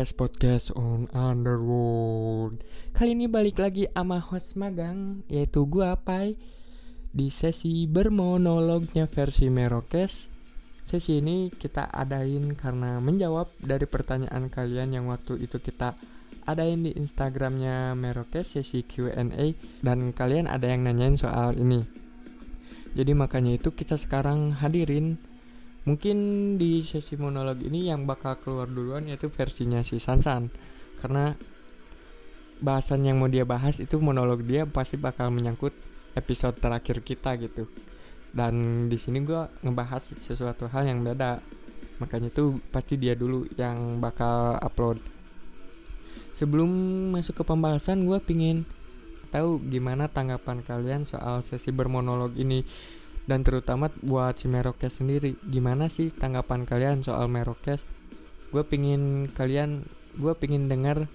Best podcast on Underworld. Kali ini balik lagi sama host magang Yaitu gua Pai. Di sesi bermonolognya versi Merokes Sesi ini kita adain karena menjawab dari pertanyaan kalian yang waktu itu kita adain di Instagramnya Merokes sesi Q&A dan kalian ada yang nanyain soal ini. Jadi makanya itu kita sekarang hadirin mungkin di sesi monolog ini yang bakal keluar duluan yaitu versinya si Sansan. Karena bahasan yang mau dia bahas itu monolog dia pasti bakal menyangkut episode terakhir kita gitu. Dan di sini gue ngebahas sesuatu hal yang beda. Makanya tuh pasti dia dulu yang bakal upload. Sebelum masuk ke pembahasan gue pingin tahu gimana tanggapan kalian soal sesi bermonolog ini dan terutama buat si Merokes sendiri gimana sih tanggapan kalian soal Merokes? Gue pingin kalian gue pingin dengar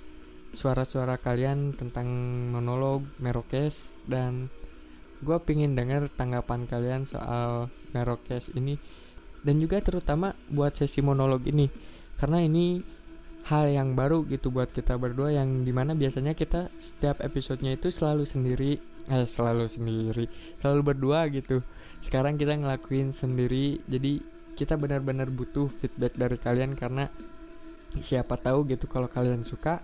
suara-suara kalian tentang monolog Merokes dan gue pingin dengar tanggapan kalian soal Merokes ini dan juga terutama buat sesi monolog ini. Karena ini hal yang baru gitu buat kita berdua yang di mana biasanya kita setiap episodenya itu selalu sendiri eh selalu sendiri selalu berdua gitu sekarang kita ngelakuin sendiri jadi kita benar-benar butuh feedback dari kalian karena siapa tahu gitu kalau kalian suka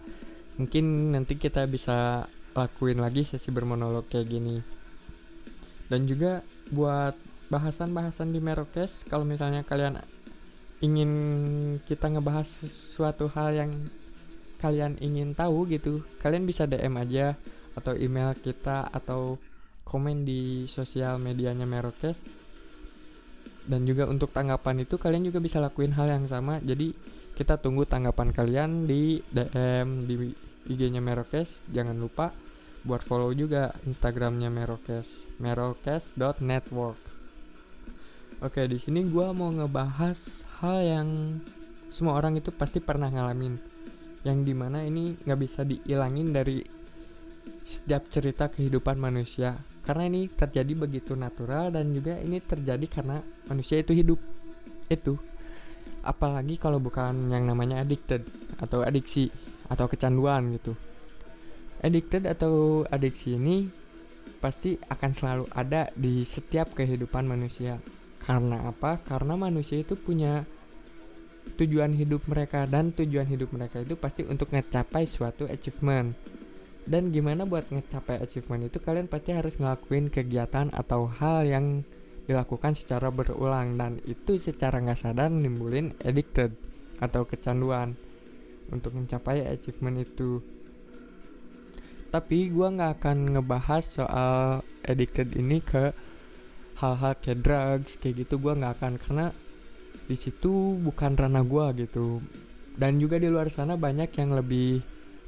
mungkin nanti kita bisa lakuin lagi sesi bermonolog kayak gini. Dan juga buat bahasan-bahasan di Merokes kalau misalnya kalian ingin kita ngebahas sesuatu hal yang kalian ingin tahu gitu kalian bisa DM aja atau email kita atau komen di sosial medianya Merokes. Dan juga untuk tanggapan itu kalian juga bisa lakuin hal yang sama. Jadi kita tunggu tanggapan kalian di DM di IG-nya Merokes. Jangan lupa buat follow juga Instagramnya Merokes merokes.network Oke, di sini gue mau ngebahas hal yang semua orang itu pasti pernah ngalamin, yang di mana ini nggak bisa dihilangin dari setiap cerita kehidupan manusia, karena ini terjadi begitu natural dan juga ini terjadi karena manusia itu hidup, itu. Apalagi kalau bukan yang namanya addicted atau adiksi atau kecanduan gitu. Addicted atau adiksi ini pasti akan selalu ada di setiap kehidupan manusia karena apa? Karena manusia itu punya tujuan hidup mereka dan tujuan hidup mereka itu pasti untuk ngecapai suatu achievement. Dan gimana buat ngecapai achievement itu kalian pasti harus ngelakuin kegiatan atau hal yang dilakukan secara berulang dan itu secara nggak sadar nimbulin addicted atau kecanduan untuk mencapai achievement itu. Tapi gue nggak akan ngebahas soal addicted ini ke hal-hal kayak drugs kayak gitu gue nggak akan karena di situ bukan ranah gue gitu dan juga di luar sana banyak yang lebih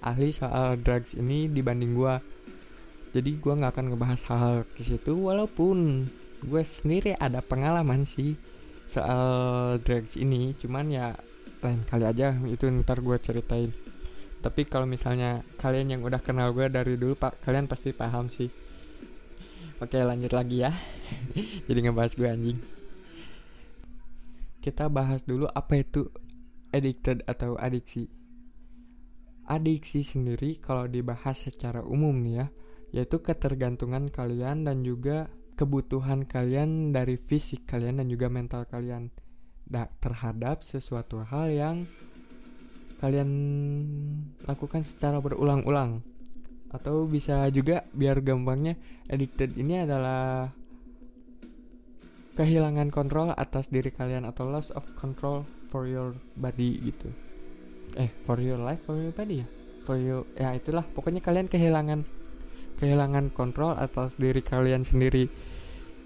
ahli soal drugs ini dibanding gue jadi gue nggak akan ngebahas hal-hal ke situ walaupun gue sendiri ada pengalaman sih soal drugs ini. Cuman ya lain kali aja itu ntar gue ceritain. Tapi kalau misalnya kalian yang udah kenal gue dari dulu pak kalian pasti paham sih. Oke lanjut lagi ya. Jadi ngebahas gue anjing. Kita bahas dulu apa itu addicted atau adiksi Adiksi sendiri kalau dibahas secara umum nih ya Yaitu ketergantungan kalian dan juga kebutuhan kalian dari fisik kalian dan juga mental kalian. Da terhadap sesuatu hal yang kalian lakukan secara berulang-ulang. Atau bisa juga biar gampangnya addicted ini adalah kehilangan kontrol atas diri kalian atau loss of control for your body gitu eh for your life for your body ya? For you ya itulah. Pokoknya kalian kehilangan kehilangan kontrol atas diri kalian sendiri.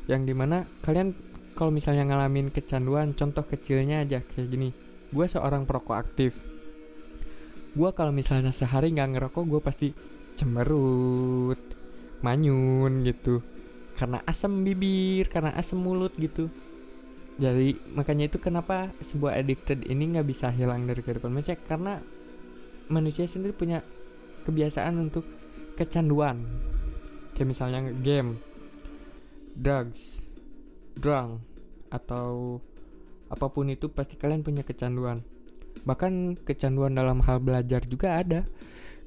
Yang di mana kalian kalau misalnya ngalamin kecanduan contoh kecilnya aja kayak gini. Gue seorang perokok aktif. Gue kalau misalnya sehari nggak ngerokok gue pasti cemberut manyun gitu. Karena asam bibir karena asam mulut gitu jadi makanya itu kenapa sebuah addicted ini nggak bisa hilang dari kehidupan manusia? Karena manusia sendiri punya kebiasaan untuk kecanduan. Kayak misalnya game drugs drunk atau apa pun itu pasti kalian punya kecanduan. Bahkan kecanduan dalam hal belajar juga ada.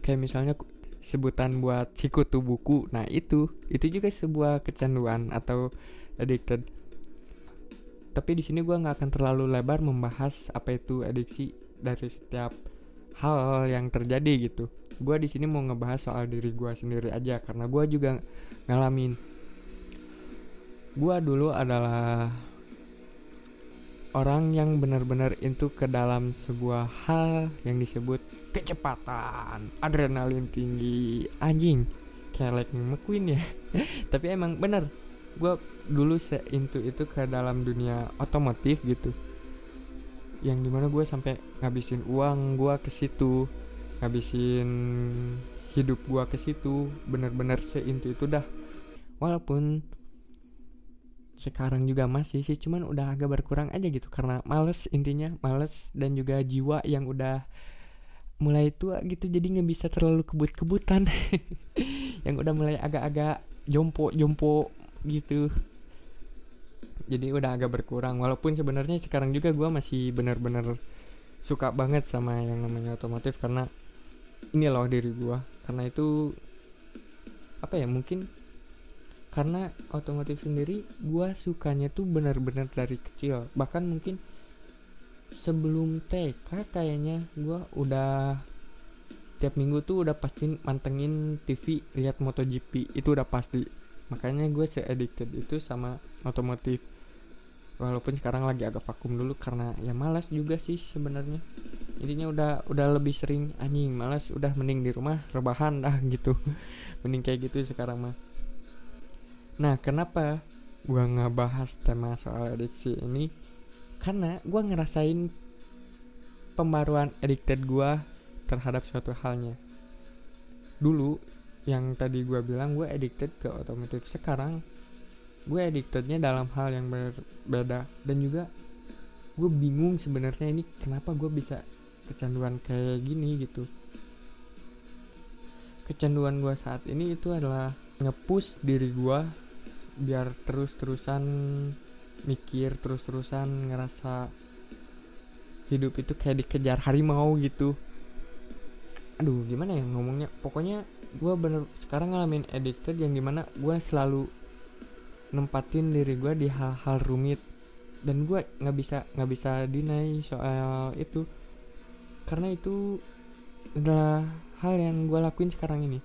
Kayak misalnya sebutan buat sikutu buku nah itu itu juga sebuah kecanduan atau addicted tapi di sini gue nggak akan terlalu lebar membahas apa itu adiksi dari setiap hal yang terjadi gitu. Gue di sini mau ngebahas soal diri gue sendiri aja karena gue juga ngalamin. Gue dulu adalah orang yang benar-benar itu ke dalam sebuah hal yang disebut kecepatan, adrenalin tinggi, anjing, kayak like McQueen ya. Tapi emang bener, gue dulu seintu itu ke dalam dunia otomotif gitu. Yang di mana gue sampai ngabisin uang gue ke situ, ngabisin hidup gue ke situ, bener-bener seintu itu dah. Walaupun sekarang juga masih sih cuman udah agak berkurang aja gitu karena males intinya males dan juga jiwa yang udah mulai tua gitu jadi nggak bisa terlalu kebut-kebutan yang udah mulai agak-agak jompo-jompo gitu. Jadi udah agak berkurang. Walaupun sebenarnya sekarang juga gue masih bener-bener suka banget sama yang namanya otomotif karena ini loh diri gue karena itu apa ya mungkin karena otomotif sendiri gue sukanya tuh benar-benar dari kecil. Bahkan mungkin sebelum TK kayaknya gue udah tiap minggu tuh udah pasti mantengin TV lihat MotoGP. Itu udah pasti makanya gue se addicted itu sama otomotif walaupun sekarang lagi agak vakum dulu karena ya malas juga sih sebenarnya intinya udah udah lebih sering anjing malas udah mending di rumah rebahan dah gitu mending kayak gitu sekarang mah Nah, kenapa gue ngebahas tema soal adiksi ini? Karena gue ngerasain pembaruan addicted gue terhadap suatu halnya. Dulu, yang tadi gue bilang gue addicted ke otomotif. Sekarang, gue addictednya dalam hal yang berbeda. Dan juga, gue bingung sebenarnya ini kenapa gue bisa kecanduan kayak gini gitu. Kecanduan gue saat ini itu adalah ngepush diri gue biar terus-terusan mikir terus-terusan ngerasa hidup itu kayak dikejar harimau gitu aduh gimana ya ngomongnya pokoknya gue bener sekarang ngalamin addicted yang di mana gue selalu nempatin diri gue di hal-hal rumit. Dan gue nggak bisa nggak bisa deny soal itu. Karena itu adalah hal yang gue lakuin sekarang ini.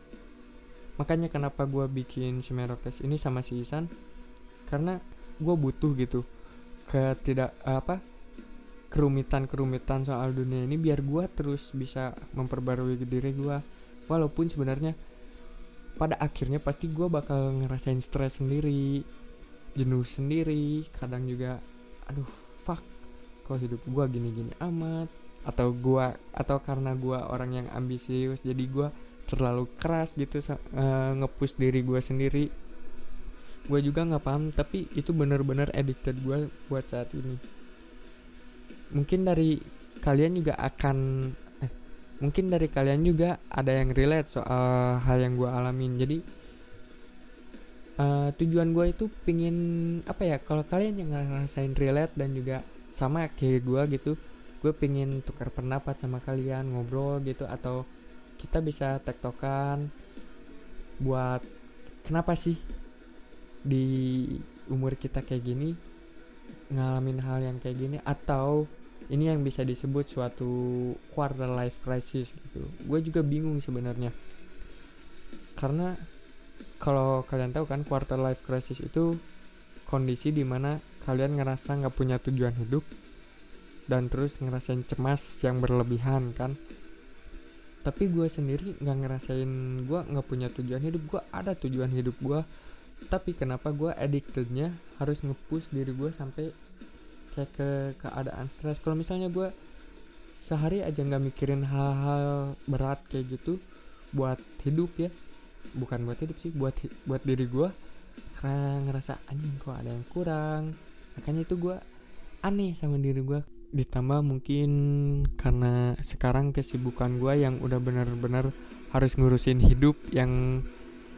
Makanya kenapa gue bikin si Merokes ini sama si Isan karena gue butuh gitu ke tidak apa kerumitan-kerumitan soal dunia ini biar gue terus bisa memperbarui diri gue walaupun sebenarnya pada akhirnya pasti gue bakal ngerasain stres sendiri jenuh sendiri kadang juga aduh fuck kok hidup gue gini-gini amat? Atau gue atau karena gue orang yang ambisius jadi gue terlalu keras gitu uh, ngepush diri gue sendiri. Gue juga nggak paham tapi itu bener-bener addicted gue buat saat ini. Mungkin dari kalian juga akan eh, mungkin dari kalian juga ada yang relate soal hal yang gue alamin. Jadi uh, tujuan gue itu pingin apa ya kalau kalian yang ngerasain relate dan juga sama kayak gue gitu gue pingin tukar pendapat sama kalian ngobrol gitu atau kita bisa tektokan buat kenapa sih di umur kita kayak gini ngalamin hal yang kayak gini atau ini yang bisa disebut suatu quarter life crisis gitu. Gue juga bingung sebenarnya. Karena kalau kalian tahu kan quarter life crisis itu kondisi di mana kalian ngerasa nggak punya tujuan hidup dan terus ngerasain cemas yang berlebihan kan. Tapi gue sendiri nggak ngerasain gue nggak punya tujuan hidup gue ada tujuan hidup gue tapi kenapa gue addictednya harus ngepush diri gue sampai kayak ke keadaan stres. Kalau misalnya gue sehari aja nggak mikirin hal-hal berat kayak gitu buat hidup ya. Bukan buat hidup sih buat buat diri gue karena ngerasa anjing kok ada yang kurang? Makanya itu gue aneh sama diri gue ditambah mungkin karena sekarang kesibukan gue yang udah bener-bener harus ngurusin hidup yang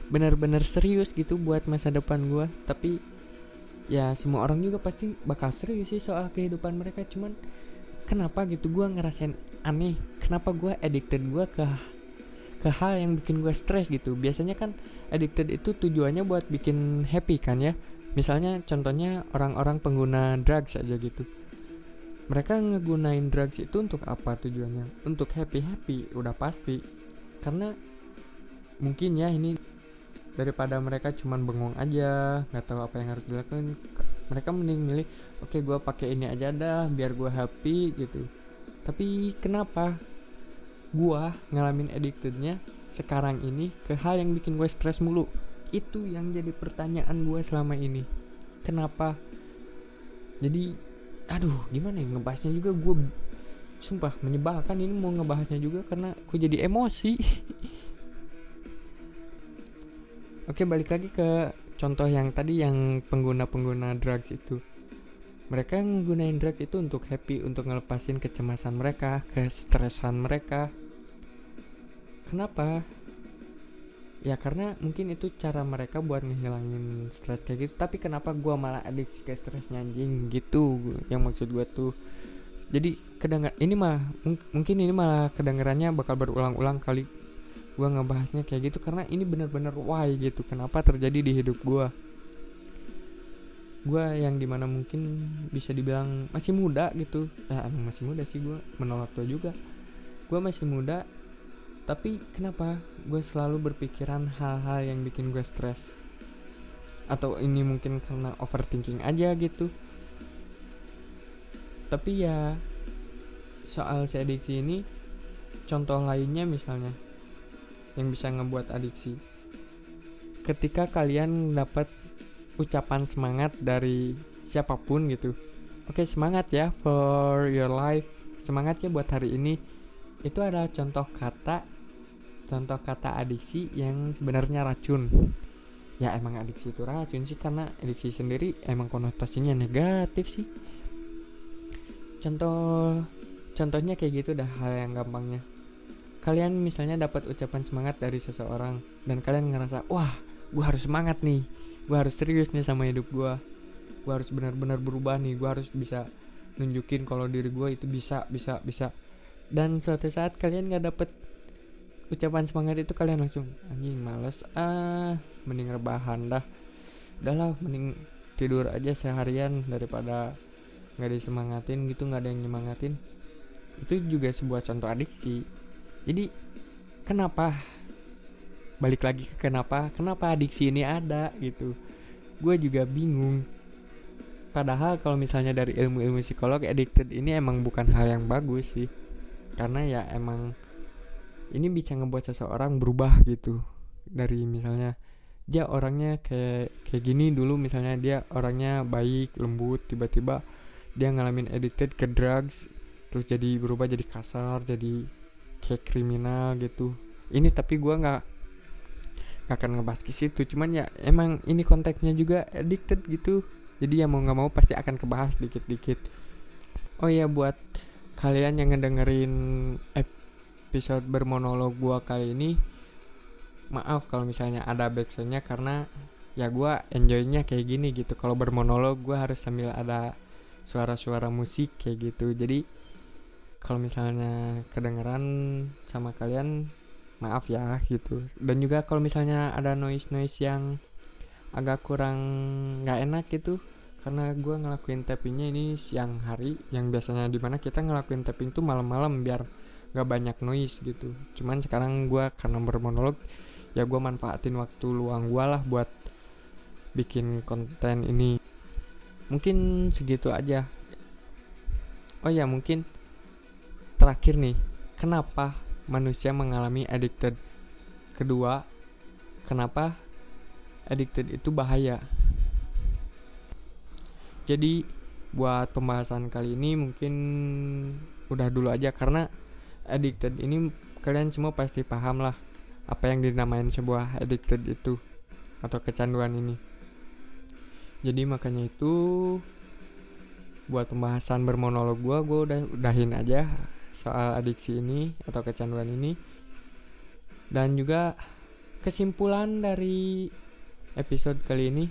bener-bener serius gitu buat masa depan gue tapi ya semua orang juga pasti bakal serius sih soal kehidupan mereka cuman kenapa gitu gue ngerasain aneh? Kenapa gue addicted gue ke ke hal yang bikin gue stres gitu? Biasanya kan addicted itu tujuannya buat bikin happy kan ya? Misalnya contohnya orang-orang pengguna drugs aja gitu. Mereka ngegunain drugs itu untuk apa tujuannya? Untuk happy happy udah pasti. Karena mungkin ya ini daripada mereka cuman bengong aja nggak tahu apa yang harus dilakukan mereka mending milih oke okay, gue pakai ini aja dah biar gue happy gitu. Tapi kenapa gue ngalamin addictednya sekarang ini ke hal yang bikin gue stres mulu? Itu yang jadi pertanyaan gue selama ini. Kenapa? Jadi aduh gimana ya ngebahasnya juga gue sumpah menyebalkan ini mau ngebahasnya juga karena gue jadi emosi Oke balik lagi ke contoh yang tadi yang pengguna-pengguna drugs itu. Mereka menggunakan drugs itu untuk happy untuk ngelepasin kecemasan mereka kestresan mereka. Kenapa? Ya karena mungkin itu cara mereka buat ngehilangin stres kayak gitu. Tapi kenapa gue malah adiksi ke stresnya anjing? Gitu yang maksud gue tuh. Jadi kedengar ini malah mungkin ini malah kedengarannya bakal berulang-ulang kali gue ngebahasnya kayak gitu karena ini bener-bener why gitu kenapa terjadi di hidup gue gue yang di mana mungkin bisa dibilang masih muda gitu. Ya emang masih muda sih gue menolak tua juga. Gue masih muda tapi kenapa gue selalu berpikiran hal-hal yang bikin gue stres? Atau ini mungkin karena overthinking aja gitu. Tapi ya soal si ini contoh lainnya misalnya yang bisa ngebuat adiksi. Ketika kalian dapat ucapan semangat dari siapa pun gitu. Oke, semangat ya for your life. Semangat ya buat hari ini. Itu adalah contoh kata contoh kata adiksi yang sebenarnya racun. Ya emang adiksi itu racun sih karena adiksi sendiri emang konotasinya negatif sih. Contoh contohnya kayak gitu dah hal yang gampangnya kalian misalnya dapat ucapan semangat dari seseorang dan kalian ngerasa wah gue harus semangat nih. Gue harus serius nih sama hidup gue gue harus benar-benar berubah nih. Gue harus bisa nunjukin kalau diri gue itu bisa bisa bisa. Dan suatu saat kalian nggak dapet ucapan semangat itu kalian langsung anjing males ah mending rebahan dah. Udahlah mending tidur aja seharian daripada nggak disemangatin gitu nggak ada yang nyemangatin. Itu juga sebuah contoh adiksi jadi kenapa? Balik lagi ke kenapa? Kenapa adiksi ini ada gitu. Gue juga bingung. Padahal kalau misalnya dari ilmu-ilmu psikolog addicted ini emang bukan hal yang bagus sih. Karena ya emang ini bisa ngebuat seseorang berubah gitu. Dari misalnya dia orangnya kayak kayak gini dulu misalnya dia orangnya baik lembut tiba-tiba dia ngalamin addicted ke drugs terus jadi berubah jadi kasar jadi kayak kriminal gitu. Ini tapi gue nggak nggak akan ngebahas ke situ. Cuman ya emang ini konteksnya juga addicted gitu. Jadi ya mau nggak mau pasti akan kebahas dikit-dikit. Oh ya buat kalian yang ngedengerin episode bermonolog gue kali ini maaf kalau misalnya ada backsoundnya karena ya gue enjoynya kayak gini gitu. Kalau bermonolog gue harus sambil ada suara-suara musik kayak gitu. Jadi kalau misalnya kedengeran sama kalian maaf ya gitu. Dan juga kalau misalnya ada noise noise yang agak kurang nggak enak gitu karena gue ngelakuin tappingnya ini siang hari yang biasanya di mana kita ngelakuin tapping tuh malam-malam biar nggak banyak noise gitu. Cuman sekarang gue karena bermonolog ya gue manfaatin waktu luang gue lah buat bikin konten ini. Mungkin segitu aja. Oh ya mungkin terakhir nih kenapa manusia mengalami addicted? Kedua kenapa addicted itu bahaya? Jadi buat pembahasan kali ini mungkin udah dulu aja karena addicted ini kalian semua pasti paham lah apa yang dinamain sebuah addicted itu atau kecanduan ini. Jadi makanya itu buat pembahasan bermonolog gue gue udah udahin aja soal adiksi ini atau kecanduan ini. Dan juga kesimpulan dari episode kali ini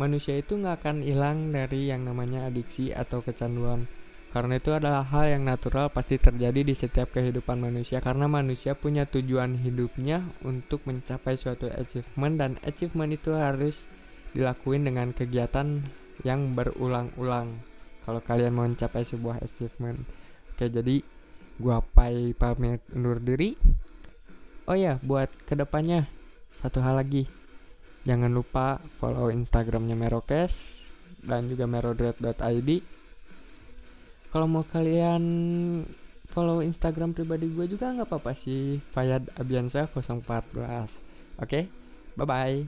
manusia itu nggak akan hilang dari yang namanya adiksi atau kecanduan. Karena itu adalah hal yang natural pasti terjadi di setiap kehidupan manusia. Karena manusia punya tujuan hidupnya untuk mencapai suatu achievement dan achievement itu harus dilakuin dengan kegiatan yang berulang-ulang. Kalau kalian mau mencapai sebuah achievement. Oke jadi gua pai pamit undur diri. Oh ya buat ke depannya satu hal lagi. Jangan lupa follow instagramnya merokes dan juga merodred.id kalau mau kalian follow Instagram pribadi gue juga nggak apa-apa sih. Fayad Abiansyah 014 oke okay? bye bye